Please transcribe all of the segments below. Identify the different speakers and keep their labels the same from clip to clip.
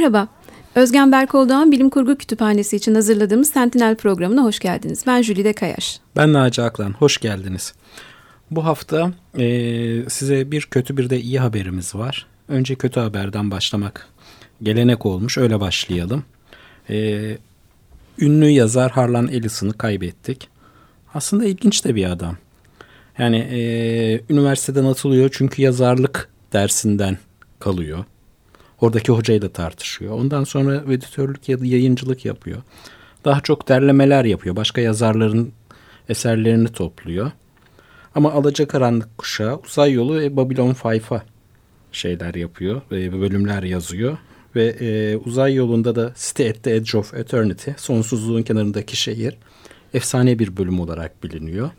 Speaker 1: Merhaba, Özgen Berkoldoğan Bilim Kurgu Kütüphanesi için hazırladığımız Sentinel programına hoş geldiniz. Ben Jülide Kayaş.
Speaker 2: Ben Naci Aklan, hoş geldiniz. Bu hafta e, size bir kötü bir de iyi haberimiz var. Önce kötü haberden başlamak gelenek olmuş, öyle başlayalım. E, ünlü yazar Harlan Ellison'ı kaybettik. Aslında ilginç de bir adam. Yani e, üniversiteden atılıyor çünkü yazarlık dersinden kalıyor. Oradaki hocayla tartışıyor. Ondan sonra editörlük ya da yayıncılık yapıyor. Daha çok derlemeler yapıyor. Başka yazarların eserlerini topluyor. Ama Alacakaranlık Kuşağı, Uzay Yolu ve Babylon 5'a şeyler yapıyor. ve Bölümler yazıyor. Ve e, uzay yolunda da City at the Edge of Eternity, sonsuzluğun kenarındaki şehir, efsane bir bölüm olarak biliniyor.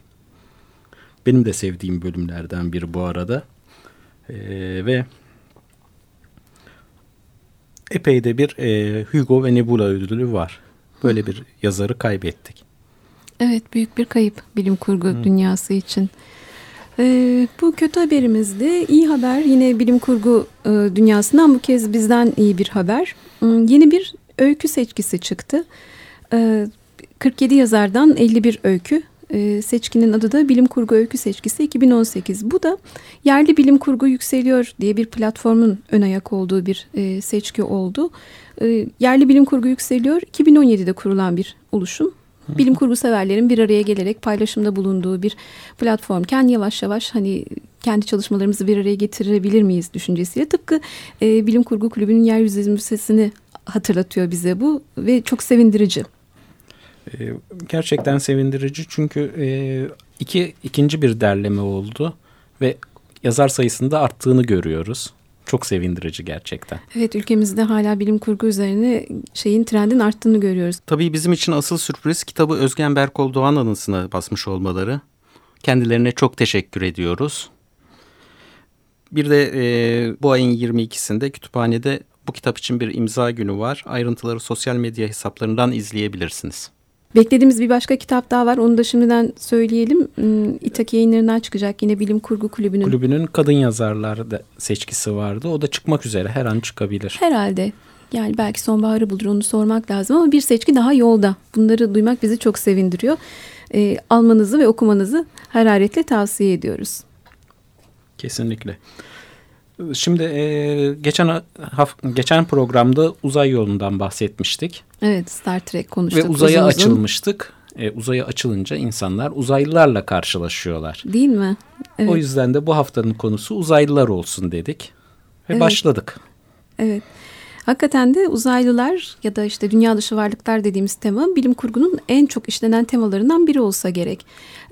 Speaker 2: Benim de sevdiğim bölümlerden biri bu arada. E, ve epey de bir e, Hugo ve Nebula ödülü var. Böyle bir yazarı kaybettik.
Speaker 1: Evet büyük bir kayıp bilim kurgu Hı. dünyası için. Ee, bu kötü haberimizde iyi haber yine bilim kurgu e, dünyasından bu kez bizden iyi bir haber. Hmm, yeni bir öykü seçkisi çıktı. Ee, 47 yazardan 51 öykü e, seçkinin adı da Bilim Kurgu Öykü Seçkisi 2018. Bu da Yerli Bilim Kurgu Yükseliyor diye bir platformun ön ayak olduğu bir e, seçki oldu. E, Yerli Bilim Kurgu Yükseliyor 2017'de kurulan bir oluşum. Bilim kurgu severlerin bir araya gelerek paylaşımda bulunduğu bir platformken yavaş yavaş hani kendi çalışmalarımızı bir araya getirebilir miyiz düşüncesiyle tıpkı e, Bilim Kurgu Kulübü'nün Yeryüzü Müzesi'ni hatırlatıyor bize bu ve çok sevindirici.
Speaker 2: Ee, gerçekten sevindirici çünkü e, iki ikinci bir derleme oldu ve yazar sayısında arttığını görüyoruz. Çok sevindirici gerçekten.
Speaker 1: Evet ülkemizde hala bilim kurgu üzerine şeyin trendin arttığını görüyoruz.
Speaker 2: Tabii bizim için asıl sürpriz kitabı Özgen Berkol Doğan anısına basmış olmaları. Kendilerine çok teşekkür ediyoruz. Bir de e, bu ayın 22'sinde kütüphanede bu kitap için bir imza günü var. Ayrıntıları sosyal medya hesaplarından izleyebilirsiniz.
Speaker 1: Beklediğimiz bir başka kitap daha var. Onu da şimdiden söyleyelim. Hmm, İtaki yayınlarından çıkacak yine Bilim Kurgu Kulübü'nün.
Speaker 2: Kulübünün kadın yazarlar da seçkisi vardı. O da çıkmak üzere. Her an çıkabilir.
Speaker 1: Herhalde. Yani belki sonbaharı bulur onu sormak lazım ama bir seçki daha yolda. Bunları duymak bizi çok sevindiriyor. E, almanızı ve okumanızı hararetle tavsiye ediyoruz.
Speaker 2: Kesinlikle. Şimdi e, geçen geçen programda uzay yolundan bahsetmiştik.
Speaker 1: Evet Star Trek konuştuk.
Speaker 2: Ve uzaya uzun açılmıştık. E, uzaya açılınca insanlar uzaylılarla karşılaşıyorlar.
Speaker 1: Değil mi?
Speaker 2: Evet. O yüzden de bu haftanın konusu uzaylılar olsun dedik. Ve evet. başladık.
Speaker 1: Evet. Hakikaten de uzaylılar ya da işte dünya dışı varlıklar dediğimiz tema bilim kurgunun en çok işlenen temalarından biri olsa gerek.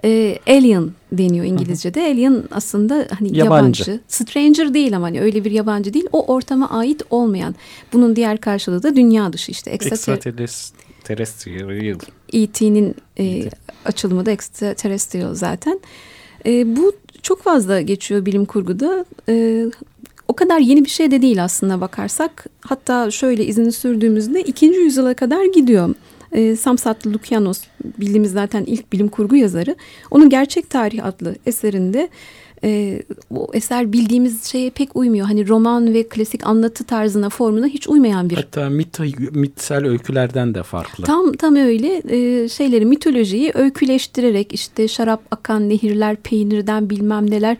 Speaker 1: Ee, alien deniyor İngilizce'de. Alien aslında hani yabancı. yabancı. Stranger değil ama hani öyle bir yabancı değil. O ortama ait olmayan. Bunun diğer karşılığı da dünya dışı işte.
Speaker 2: Extraterrestrial.
Speaker 1: E.T.'nin e, açılımı da extraterrestrial zaten. E, bu çok fazla geçiyor bilim kurguda. E, o kadar yeni bir şey de değil aslında bakarsak. Hatta şöyle izini sürdüğümüzde ikinci yüzyıla kadar gidiyor. E, Samsatlı Lukianos bildiğimiz zaten ilk bilim kurgu yazarı. Onun Gerçek Tarih adlı eserinde e, o eser bildiğimiz şeye pek uymuyor. Hani roman ve klasik anlatı tarzına, formuna hiç uymayan bir.
Speaker 2: Hatta mit, mitsel öykülerden de farklı.
Speaker 1: Tam tam öyle e, şeyleri mitolojiyi öyküleştirerek işte şarap akan nehirler, peynirden bilmem neler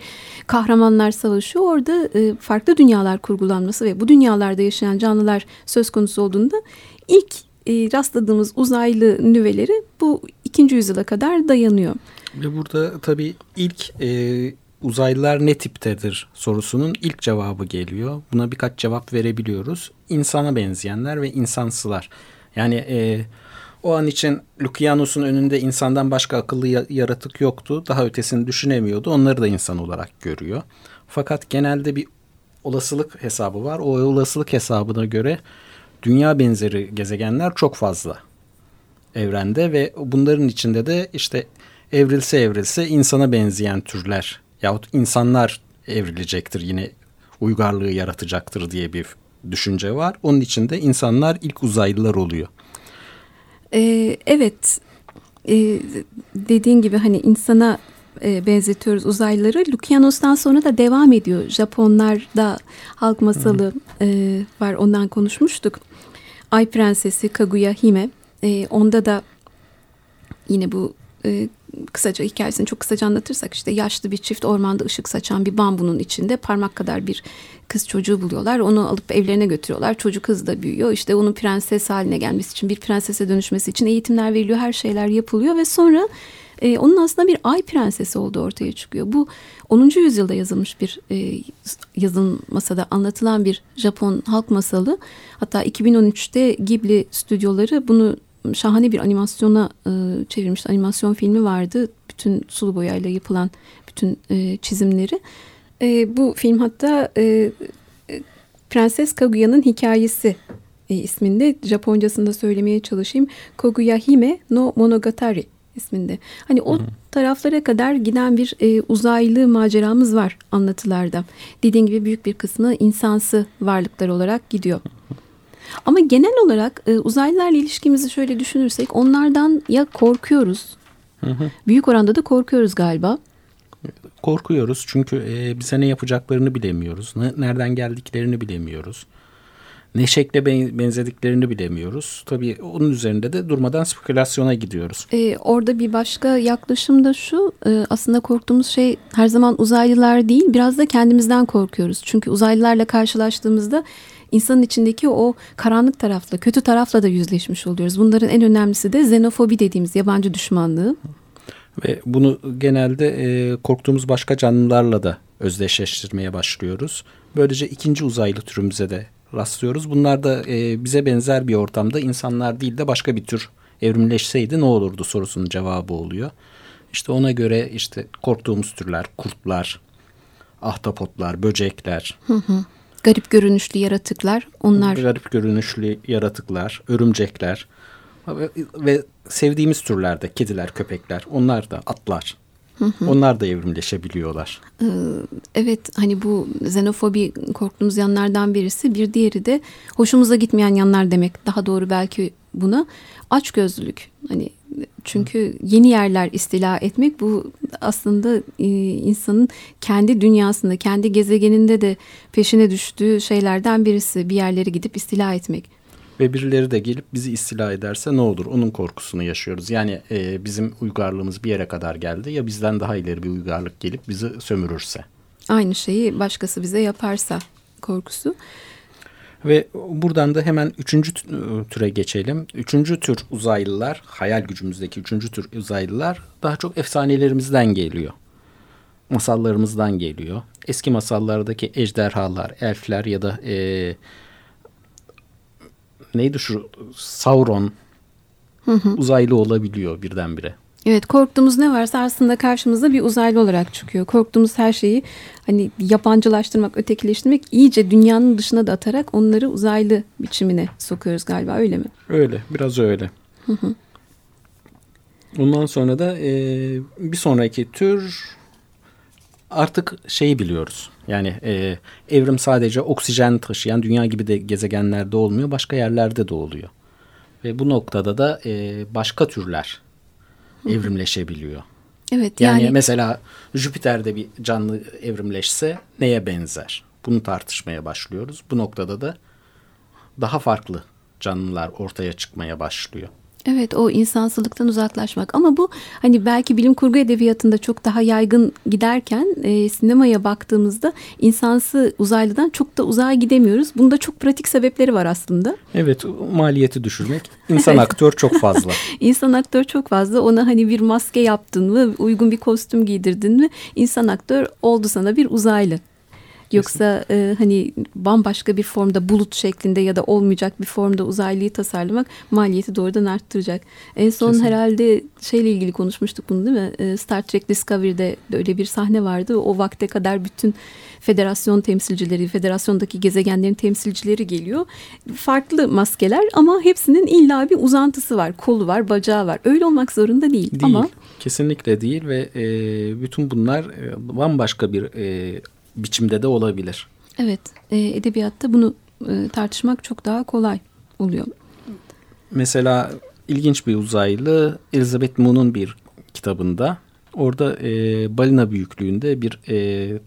Speaker 1: kahramanlar savaşıyor. Orada e, farklı dünyalar kurgulanması ve bu dünyalarda yaşayan canlılar söz konusu olduğunda ilk e, rastladığımız uzaylı nüveleri bu ikinci yüzyıla kadar dayanıyor.
Speaker 2: Ve burada tabii ilk e, uzaylılar ne tiptedir sorusunun ilk cevabı geliyor. Buna birkaç cevap verebiliyoruz. İnsana benzeyenler ve insansılar. Yani e, o an için Lukianos'un önünde insandan başka akıllı yaratık yoktu. Daha ötesini düşünemiyordu. Onları da insan olarak görüyor. Fakat genelde bir olasılık hesabı var. O olasılık hesabına göre dünya benzeri gezegenler çok fazla evrende ve bunların içinde de işte evrilse evrilse insana benzeyen türler yahut insanlar evrilecektir yine uygarlığı yaratacaktır diye bir düşünce var. Onun için de insanlar ilk uzaylılar oluyor.
Speaker 1: Ee, evet ee, dediğin gibi hani insana e, benzetiyoruz uzaylıları. Lukianos'tan sonra da devam ediyor. Japonlarda halk masalı e, var ondan konuşmuştuk. Ay Prensesi Kaguya Hime. E, onda da yine bu e, kısaca hikayesini çok kısaca anlatırsak işte yaşlı bir çift ormanda ışık saçan bir bambunun içinde parmak kadar bir kız çocuğu buluyorlar. Onu alıp evlerine götürüyorlar. Çocuk hız da büyüyor. İşte onun prenses haline gelmesi için bir prensese dönüşmesi için eğitimler veriliyor. Her şeyler yapılıyor ve sonra e, onun aslında bir ay prensesi olduğu ortaya çıkıyor. Bu 10. yüzyılda yazılmış bir e, yazılmasa da anlatılan bir Japon halk masalı. Hatta 2013'te Ghibli stüdyoları bunu şahane bir animasyona e, çevirmiş. Animasyon filmi vardı. Bütün sulu boyayla yapılan bütün e, çizimleri. E, bu film hatta e, Prenses Kaguya'nın hikayesi e, isminde Japoncasında söylemeye çalışayım. Kaguya Hime no Monogatari isminde. Hani o hı hı. taraflara kadar giden bir e, uzaylı maceramız var anlatılarda. Dediğim gibi büyük bir kısmı insansı varlıklar olarak gidiyor. Ama genel olarak e, uzaylılarla ilişkimizi şöyle düşünürsek onlardan ya korkuyoruz. Hı hı. Büyük oranda da korkuyoruz galiba.
Speaker 2: Korkuyoruz çünkü e, bize ne yapacaklarını bilemiyoruz. Ne, nereden geldiklerini bilemiyoruz. Ne şekle benzediklerini bilemiyoruz. Tabii onun üzerinde de durmadan spekülasyona gidiyoruz.
Speaker 1: Ee, orada bir başka yaklaşım da şu. E, aslında korktuğumuz şey her zaman uzaylılar değil. Biraz da kendimizden korkuyoruz. Çünkü uzaylılarla karşılaştığımızda insanın içindeki o karanlık tarafla, kötü tarafla da yüzleşmiş oluyoruz. Bunların en önemlisi de xenofobi dediğimiz yabancı düşmanlığı.
Speaker 2: Ve bunu genelde e, korktuğumuz başka canlılarla da özdeşleştirmeye başlıyoruz. Böylece ikinci uzaylı türümüze de rastlıyoruz. Bunlar da e, bize benzer bir ortamda insanlar değil de başka bir tür evrimleşseydi ne olurdu sorusunun cevabı oluyor. İşte ona göre işte korktuğumuz türler, kurtlar, ahtapotlar, böcekler.
Speaker 1: Hı hı. Garip görünüşlü yaratıklar onlar.
Speaker 2: Garip görünüşlü yaratıklar, örümcekler ve, ve sevdiğimiz türlerde kediler, köpekler, onlar da atlar. Hı hı. Onlar da evrimleşebiliyorlar.
Speaker 1: Ee, evet hani bu xenofobi korktuğumuz yanlardan birisi. Bir diğeri de hoşumuza gitmeyen yanlar demek. Daha doğru belki buna açgözlülük. Hani çünkü yeni yerler istila etmek bu aslında e, insanın kendi dünyasında, kendi gezegeninde de peşine düştüğü şeylerden birisi. Bir yerlere gidip istila etmek.
Speaker 2: Ve birileri de gelip bizi istila ederse ne olur? Onun korkusunu yaşıyoruz. Yani e, bizim uygarlığımız bir yere kadar geldi ya bizden daha ileri bir uygarlık gelip bizi sömürürse.
Speaker 1: Aynı şeyi başkası bize yaparsa korkusu.
Speaker 2: Ve buradan da hemen üçüncü türe geçelim. Üçüncü tür uzaylılar, hayal gücümüzdeki üçüncü tür uzaylılar daha çok efsanelerimizden geliyor. Masallarımızdan geliyor. Eski masallardaki ejderhalar, elfler ya da e, neydi şu Sauron hı hı. uzaylı olabiliyor birdenbire.
Speaker 1: Evet korktuğumuz ne varsa aslında karşımıza bir uzaylı olarak çıkıyor. Korktuğumuz her şeyi hani yabancılaştırmak, ötekileştirmek iyice dünyanın dışına da atarak onları uzaylı biçimine sokuyoruz galiba öyle mi?
Speaker 2: Öyle biraz öyle. Hı hı. Ondan sonra da e, bir sonraki tür artık şeyi biliyoruz. Yani e, evrim sadece oksijen taşıyan dünya gibi de gezegenlerde olmuyor. Başka yerlerde de oluyor. Ve bu noktada da e, başka türler evrimleşebiliyor.
Speaker 1: Evet
Speaker 2: yani, yani mesela Jüpiter'de bir canlı evrimleşse neye benzer? Bunu tartışmaya başlıyoruz. Bu noktada da daha farklı canlılar ortaya çıkmaya başlıyor.
Speaker 1: Evet o insansılıktan uzaklaşmak ama bu hani belki bilim kurgu edebiyatında çok daha yaygın giderken e, sinemaya baktığımızda insansı uzaylıdan çok da uzağa gidemiyoruz. Bunda çok pratik sebepleri var aslında.
Speaker 2: Evet maliyeti düşürmek. İnsan aktör çok fazla.
Speaker 1: İnsan aktör çok fazla ona hani bir maske yaptın mı uygun bir kostüm giydirdin mi insan aktör oldu sana bir uzaylı. Yoksa e, hani bambaşka bir formda bulut şeklinde ya da olmayacak bir formda uzaylıyı tasarlamak maliyeti doğrudan arttıracak. En son Kesinlikle. herhalde şeyle ilgili konuşmuştuk bunu değil mi? E, Star Trek Discovery'de öyle bir sahne vardı. O vakte kadar bütün federasyon temsilcileri, federasyondaki gezegenlerin temsilcileri geliyor. Farklı maskeler ama hepsinin illa bir uzantısı var. Kolu var, bacağı var. Öyle olmak zorunda değil.
Speaker 2: Değil.
Speaker 1: Ama...
Speaker 2: Kesinlikle değil ve e, bütün bunlar e, bambaşka bir e, biçimde de olabilir.
Speaker 1: Evet, e, edebiyatta bunu e, tartışmak çok daha kolay oluyor.
Speaker 2: Mesela ilginç bir uzaylı Elizabeth Moon'un bir kitabında Orada e, balina büyüklüğünde bir e,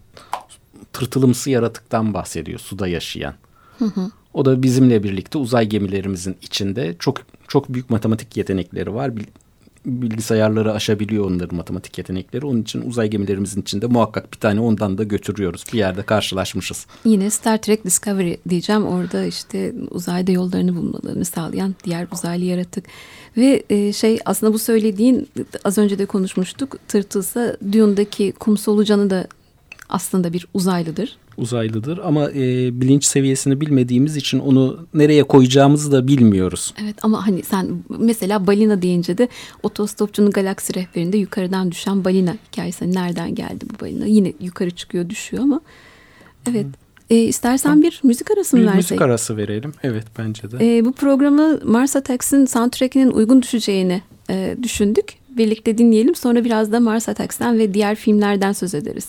Speaker 2: tırtılımsı yaratıktan bahsediyor suda yaşayan. Hı hı. O da bizimle birlikte uzay gemilerimizin içinde çok çok büyük matematik yetenekleri var. Bilgisayarları aşabiliyor onların matematik yetenekleri. Onun için uzay gemilerimizin içinde muhakkak bir tane ondan da götürüyoruz. Bir yerde karşılaşmışız.
Speaker 1: Yine Star Trek Discovery diyeceğim. Orada işte uzayda yollarını bulmalarını sağlayan diğer uzaylı yaratık. Ve e, şey aslında bu söylediğin az önce de konuşmuştuk. Tırtılsa Dune'daki kum solucanı da aslında bir uzaylıdır.
Speaker 2: Uzaylıdır ama e, bilinç seviyesini bilmediğimiz için onu nereye koyacağımızı da bilmiyoruz.
Speaker 1: Evet ama hani sen mesela balina deyince de otostopçunun galaksi rehberinde yukarıdan düşen balina hikayesi. Hani nereden geldi bu balina? Yine yukarı çıkıyor düşüyor ama evet. E, istersen bir müzik arası mı versek?
Speaker 2: müzik arası verelim. Evet bence de.
Speaker 1: E, bu programı Mars Attacks'in soundtrack'inin uygun düşeceğini e, düşündük. Birlikte dinleyelim. Sonra biraz da Mars Attacks'ten ve diğer filmlerden söz ederiz.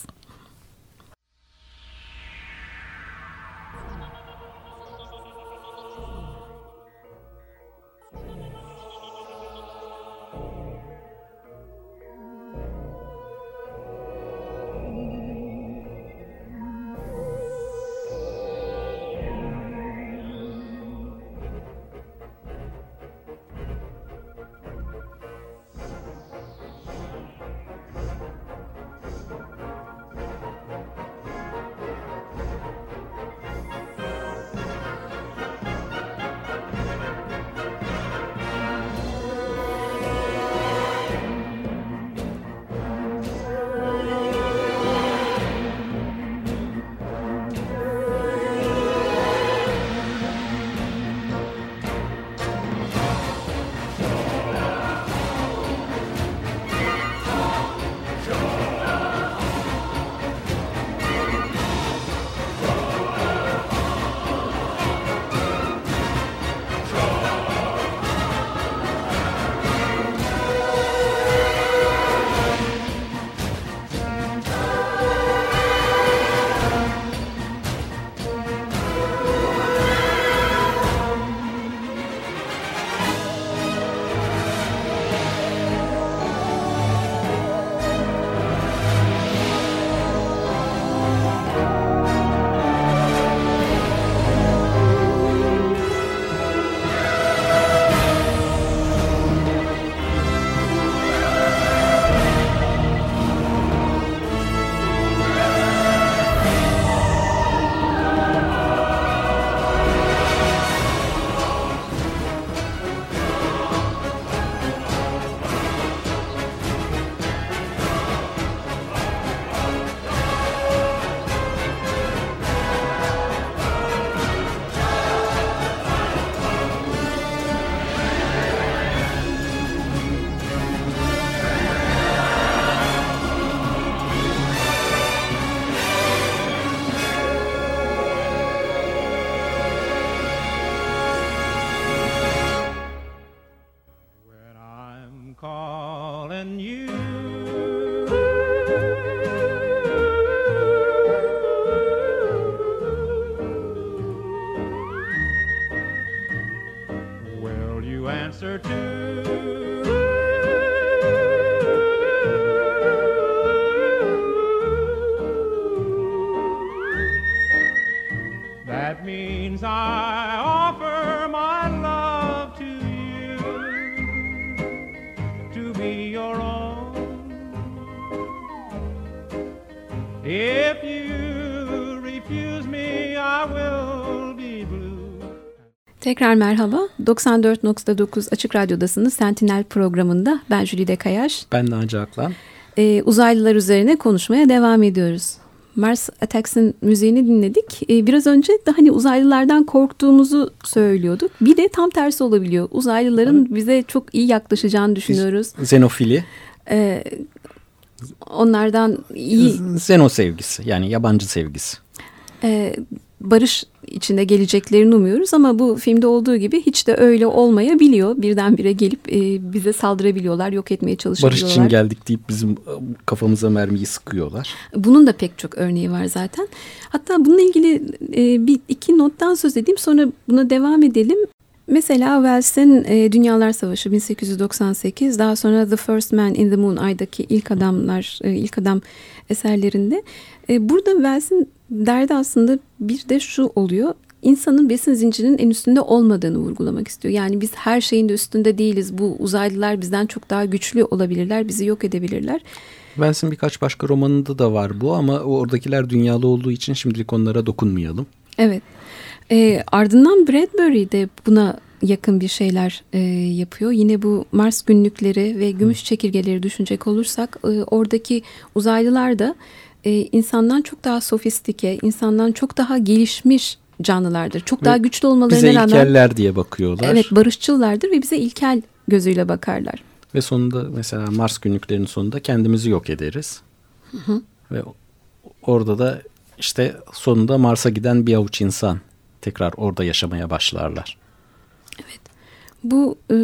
Speaker 1: and you. Tekrar merhaba. 94.9 Açık Radyo'dasınız. Sentinel programında ben Jülide Kayaş.
Speaker 2: Ben Naci Aklan.
Speaker 1: Ee, uzaylılar üzerine konuşmaya devam ediyoruz. Mars Attacks'in müziğini dinledik. Ee, biraz önce de hani uzaylılardan korktuğumuzu söylüyorduk. Bir de tam tersi olabiliyor. Uzaylıların evet. bize çok iyi yaklaşacağını düşünüyoruz.
Speaker 2: Xenofili.
Speaker 1: Ee, onlardan iyi...
Speaker 2: Xeno sevgisi yani yabancı sevgisi.
Speaker 1: Ee, barış içinde geleceklerini umuyoruz ama bu filmde olduğu gibi hiç de öyle olmayabiliyor. Birdenbire gelip e, bize saldırabiliyorlar, yok etmeye çalışıyorlar.
Speaker 2: Barış için geldik deyip bizim e, kafamıza mermiyi sıkıyorlar.
Speaker 1: Bunun da pek çok örneği var zaten. Hatta bununla ilgili e, bir iki nottan söz edeyim sonra buna devam edelim. mesela Wells'in e, Dünyalar Savaşı 1898 daha sonra The First Man in the Moon Ay'daki ilk adamlar e, ilk adam eserlerinde e, burada Wells'in derdi aslında bir de şu oluyor insanın besin zincirinin en üstünde olmadığını vurgulamak istiyor. Yani biz her şeyin de üstünde değiliz. Bu uzaylılar bizden çok daha güçlü olabilirler, bizi yok edebilirler.
Speaker 2: Wells'in birkaç başka romanında da var bu ama oradakiler dünyalı olduğu için şimdilik onlara dokunmayalım.
Speaker 1: Evet. E, ardından Bradbury de buna yakın bir şeyler e, yapıyor. Yine bu Mars günlükleri ve gümüş çekirgeleri düşünecek olursak e, oradaki uzaylılar da e, insandan çok daha sofistike, insandan çok daha gelişmiş canlılardır. Çok ve daha güçlü olmalarına
Speaker 2: bize
Speaker 1: rağmen.
Speaker 2: Bize ilkeller diye bakıyorlar.
Speaker 1: Evet barışçıllardır ve bize ilkel gözüyle bakarlar.
Speaker 2: Ve sonunda mesela Mars günlüklerinin sonunda kendimizi yok ederiz. Hı hı. Ve orada da işte sonunda Mars'a giden bir avuç insan tekrar orada yaşamaya başlarlar.
Speaker 1: Bu e,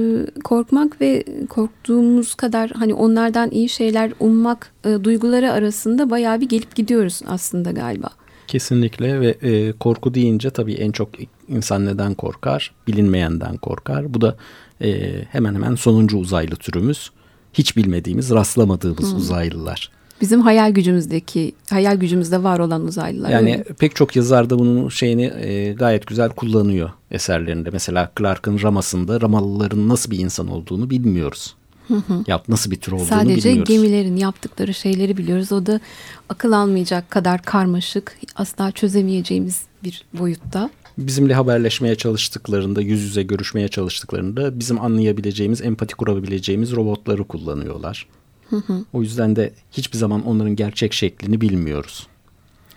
Speaker 1: korkmak ve korktuğumuz kadar hani onlardan iyi şeyler ummak e, duyguları arasında bayağı bir gelip gidiyoruz aslında galiba.
Speaker 2: Kesinlikle ve e, korku deyince tabii en çok insan neden korkar? Bilinmeyenden korkar. Bu da e, hemen hemen sonuncu uzaylı türümüz. Hiç bilmediğimiz, rastlamadığımız hmm. uzaylılar.
Speaker 1: Bizim hayal gücümüzdeki, hayal gücümüzde var olan uzaylılar.
Speaker 2: Yani pek çok yazar da bunun şeyini e, gayet güzel kullanıyor eserlerinde. Mesela Clark'ın Ramas'ında Ramalıların nasıl bir insan olduğunu bilmiyoruz. Hı hı. Yap nasıl bir tür olduğunu
Speaker 1: Sadece
Speaker 2: bilmiyoruz.
Speaker 1: Sadece gemilerin yaptıkları şeyleri biliyoruz. O da akıl almayacak kadar karmaşık, asla çözemeyeceğimiz bir boyutta.
Speaker 2: Bizimle haberleşmeye çalıştıklarında, yüz yüze görüşmeye çalıştıklarında bizim anlayabileceğimiz, empati kurabileceğimiz robotları kullanıyorlar. Hı hı. O yüzden de hiçbir zaman onların gerçek şeklini bilmiyoruz.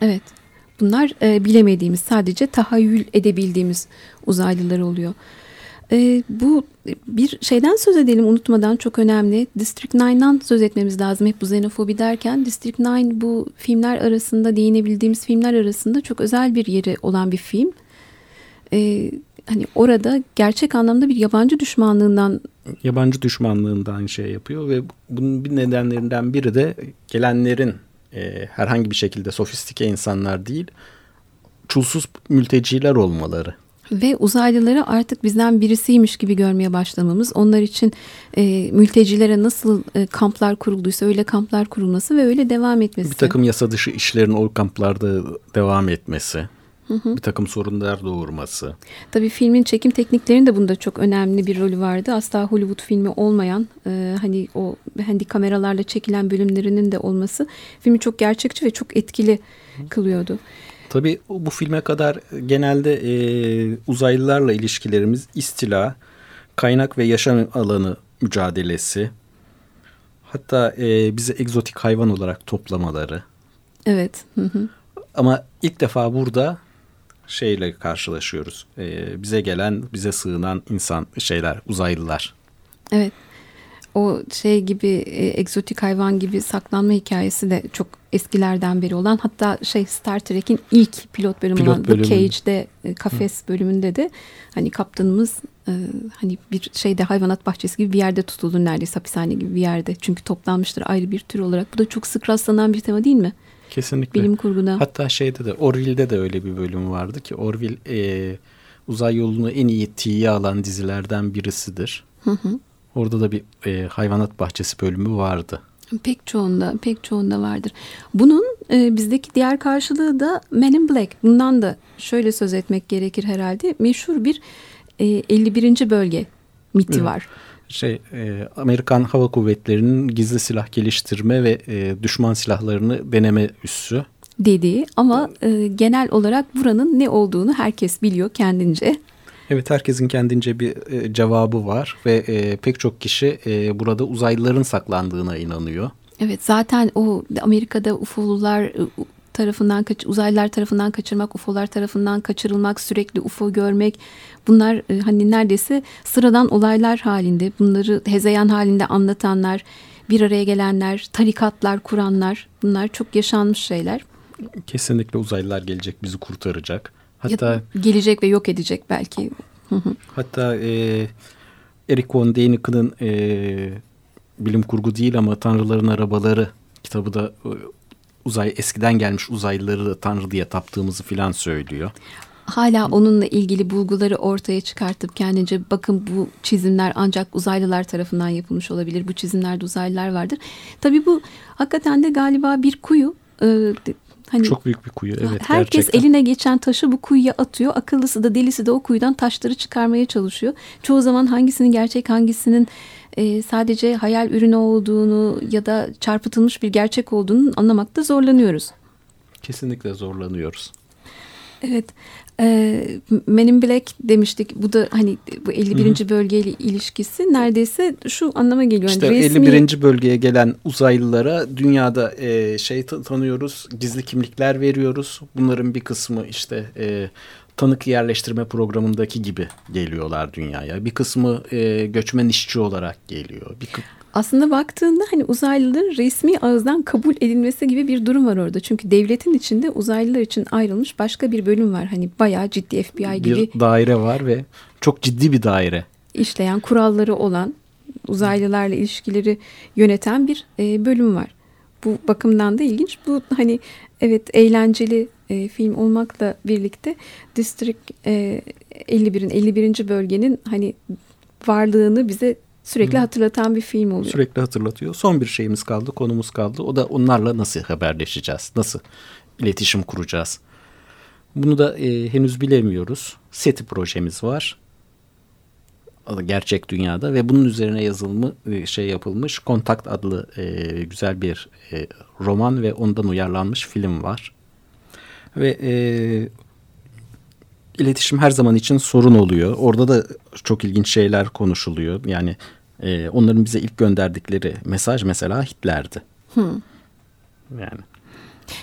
Speaker 1: Evet. Bunlar e, bilemediğimiz, sadece tahayyül edebildiğimiz uzaylılar oluyor. E, bu bir şeyden söz edelim unutmadan çok önemli. District 9'dan söz etmemiz lazım hep bu xenofobi derken. District 9 bu filmler arasında değinebildiğimiz filmler arasında çok özel bir yeri olan bir film. E, hani orada gerçek anlamda bir yabancı düşmanlığından
Speaker 2: yabancı düşmanlığından şey yapıyor ve bunun bir nedenlerinden biri de gelenlerin e, herhangi bir şekilde sofistike insanlar değil çulsuz mülteciler olmaları.
Speaker 1: Ve uzaylıları artık bizden birisiymiş gibi görmeye başlamamız, onlar için e, mültecilere nasıl e, kamplar kurulduysa öyle kamplar kurulması ve öyle devam etmesi.
Speaker 2: Bir takım yasa dışı işlerin o kamplarda devam etmesi. Hı hı. Bir takım sorunlar doğurması.
Speaker 1: Tabii filmin çekim tekniklerinin de bunda çok önemli bir rolü vardı. Asla Hollywood filmi olmayan e, hani o handy kameralarla çekilen bölümlerinin de olması filmi çok gerçekçi ve çok etkili kılıyordu.
Speaker 2: Tabii bu filme kadar genelde e, uzaylılarla ilişkilerimiz istila, kaynak ve yaşam alanı mücadelesi. Hatta e, bizi egzotik hayvan olarak toplamaları.
Speaker 1: Evet. Hı hı.
Speaker 2: Ama ilk defa burada şeyle karşılaşıyoruz. E, bize gelen, bize sığınan insan şeyler, uzaylılar.
Speaker 1: Evet o şey gibi e, egzotik hayvan gibi saklanma hikayesi de çok eskilerden beri olan hatta şey Star Trek'in ilk pilot bölümü pilot olan bölümü. The Cage'de e, kafes Hı. bölümünde de hani kaptanımız e, hani bir şeyde hayvanat bahçesi gibi bir yerde tutuldu neredeyse hapishane gibi bir yerde. Çünkü toplanmıştır ayrı bir tür olarak. Bu da çok sık rastlanan bir tema değil mi?
Speaker 2: Kesinlikle.
Speaker 1: Bilim kurguda.
Speaker 2: Hatta şeyde de Orville'de de öyle bir bölüm vardı ki Orville e, uzay yolunu en iyi tiye alan dizilerden birisidir. Hı hı. Orada da bir e, hayvanat bahçesi bölümü vardı.
Speaker 1: Pek çoğunda, pek çoğunda vardır. Bunun e, bizdeki diğer karşılığı da Men in Black. Bundan da şöyle söz etmek gerekir herhalde. Meşhur bir e, 51. bölge miti evet. var.
Speaker 2: Şey, e, Amerikan Hava Kuvvetleri'nin gizli silah geliştirme ve e, düşman silahlarını deneme üssü.
Speaker 1: Dediği ama e, genel olarak buranın ne olduğunu herkes biliyor kendince.
Speaker 2: Evet herkesin kendince bir e, cevabı var ve e, pek çok kişi e, burada uzaylıların saklandığına inanıyor.
Speaker 1: Evet zaten o Amerika'da UFO'lular e, tarafından kaç uzaylılar tarafından kaçırmak, UFO'lar tarafından kaçırılmak, sürekli UFO görmek bunlar e, hani neredeyse sıradan olaylar halinde. Bunları hezeyan halinde anlatanlar, bir araya gelenler, tarikatlar kuranlar bunlar çok yaşanmış şeyler.
Speaker 2: Kesinlikle uzaylılar gelecek bizi kurtaracak. Hatta ya,
Speaker 1: gelecek ve yok edecek belki.
Speaker 2: hatta e, Eric von Däniken'ın e, bilim kurgu değil ama Tanrıların Arabaları kitabı da e, uzay eskiden gelmiş uzaylıları Tanrı diye taptığımızı filan söylüyor.
Speaker 1: hala onunla ilgili bulguları ortaya çıkartıp kendince bakın bu çizimler ancak uzaylılar tarafından yapılmış olabilir. Bu çizimlerde uzaylılar vardır. Tabii bu hakikaten de galiba bir kuyu. Ee,
Speaker 2: Hani Çok büyük bir kuyu evet
Speaker 1: Herkes
Speaker 2: gerçekten.
Speaker 1: eline geçen taşı bu kuyuya atıyor. Akıllısı da delisi de o kuyudan taşları çıkarmaya çalışıyor. Çoğu zaman hangisinin gerçek hangisinin e, sadece hayal ürünü olduğunu ya da çarpıtılmış bir gerçek olduğunu anlamakta zorlanıyoruz.
Speaker 2: Kesinlikle zorlanıyoruz.
Speaker 1: Evet. E, Men in Black demiştik. Bu da hani bu 51. Hı-hı. bölgeyle ilişkisi neredeyse şu anlama geliyor.
Speaker 2: İşte yani resmi... 51. bölgeye gelen uzaylılara dünyada e, şey tanıyoruz. Gizli kimlikler veriyoruz. Bunların bir kısmı işte e, tanık yerleştirme programındaki gibi geliyorlar dünyaya. Bir kısmı e, göçmen işçi olarak geliyor. Bir
Speaker 1: aslında baktığında hani uzaylıların resmi ağızdan kabul edilmesi gibi bir durum var orada. Çünkü devletin içinde uzaylılar için ayrılmış başka bir bölüm var. Hani bayağı ciddi FBI gibi.
Speaker 2: Bir daire var ve çok ciddi bir daire.
Speaker 1: İşleyen kuralları olan uzaylılarla ilişkileri yöneten bir e, bölüm var. Bu bakımdan da ilginç. Bu hani evet eğlenceli e, film olmakla birlikte District e, 51'in 51. bölgenin hani varlığını bize Sürekli hatırlatan bir film oluyor.
Speaker 2: Sürekli hatırlatıyor. Son bir şeyimiz kaldı, konumuz kaldı. O da onlarla nasıl haberleşeceğiz? Nasıl iletişim kuracağız? Bunu da e, henüz bilemiyoruz. SETI projemiz var. Gerçek dünyada ve bunun üzerine yazılımı e, şey yapılmış Kontakt adlı e, güzel bir e, roman ve ondan uyarlanmış film var. Ve e, iletişim her zaman için sorun oluyor. Orada da çok ilginç şeyler konuşuluyor. Yani e, onların bize ilk gönderdikleri mesaj mesela Hitler'di. Hmm.
Speaker 1: Yani.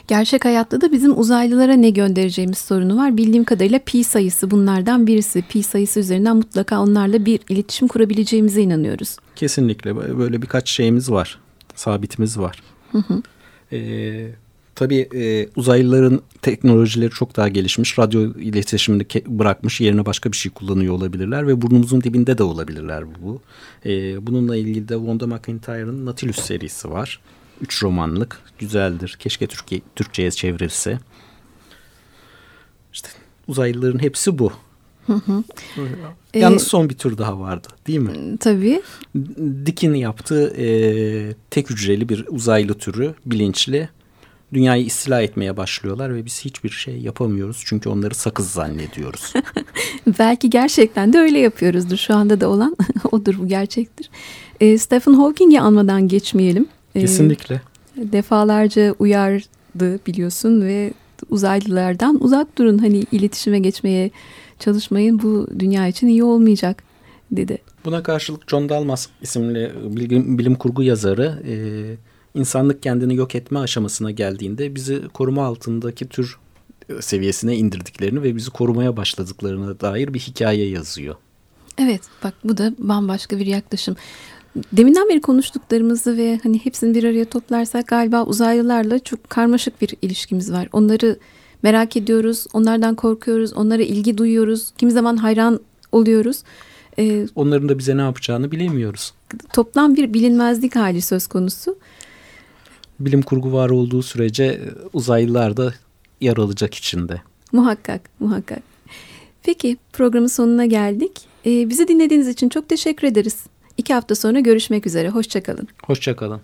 Speaker 1: Gerçek hayatta da bizim uzaylılara ne göndereceğimiz sorunu var. Bildiğim kadarıyla pi sayısı bunlardan birisi. Pi sayısı üzerinden mutlaka onlarla bir iletişim kurabileceğimize inanıyoruz.
Speaker 2: Kesinlikle böyle birkaç şeyimiz var. Sabitimiz var. Hı hı. Ee, Tabii e, uzaylıların teknolojileri çok daha gelişmiş. Radyo iletişimini bırakmış yerine başka bir şey kullanıyor olabilirler ve burnumuzun dibinde de olabilirler bu. E, bununla ilgili de Wanda McIntyre'ın Nautilus serisi var. Üç romanlık. Güzeldir. Keşke Türkiye, Türkçe'ye çevrilse. İşte uzaylıların hepsi bu. Hı hı. Yalnız ee, son bir tür daha vardı değil mi?
Speaker 1: Tabii.
Speaker 2: Dick'in yaptığı e, tek hücreli bir uzaylı türü bilinçli dünyayı istila etmeye başlıyorlar ve biz hiçbir şey yapamıyoruz çünkü onları sakız zannediyoruz.
Speaker 1: Belki gerçekten de öyle yapıyoruzdur. Şu anda da olan odur bu gerçektir. E, Stephen Hawking'i anmadan geçmeyelim.
Speaker 2: E, Kesinlikle.
Speaker 1: Defalarca uyardı biliyorsun ve uzaylılardan uzak durun hani iletişime geçmeye çalışmayın bu dünya için iyi olmayacak dedi.
Speaker 2: Buna karşılık John Dalmas isimli bilim, bilim kurgu yazarı e, insanlık kendini yok etme aşamasına geldiğinde bizi koruma altındaki tür e, seviyesine indirdiklerini ve bizi korumaya başladıklarına dair bir hikaye yazıyor.
Speaker 1: Evet bak bu da bambaşka bir yaklaşım. Deminden beri konuştuklarımızı ve hani hepsini bir araya toplarsak galiba uzaylılarla çok karmaşık bir ilişkimiz var. Onları merak ediyoruz, onlardan korkuyoruz, onlara ilgi duyuyoruz. Kimi zaman hayran oluyoruz.
Speaker 2: Ee, Onların da bize ne yapacağını bilemiyoruz.
Speaker 1: Toplam bir bilinmezlik hali söz konusu
Speaker 2: bilim kurgu var olduğu sürece e, uzaylılar da yer alacak içinde.
Speaker 1: Muhakkak, muhakkak. Peki programın sonuna geldik. Ee, bizi dinlediğiniz için çok teşekkür ederiz. İki hafta sonra görüşmek üzere. Hoşçakalın.
Speaker 2: Hoşçakalın.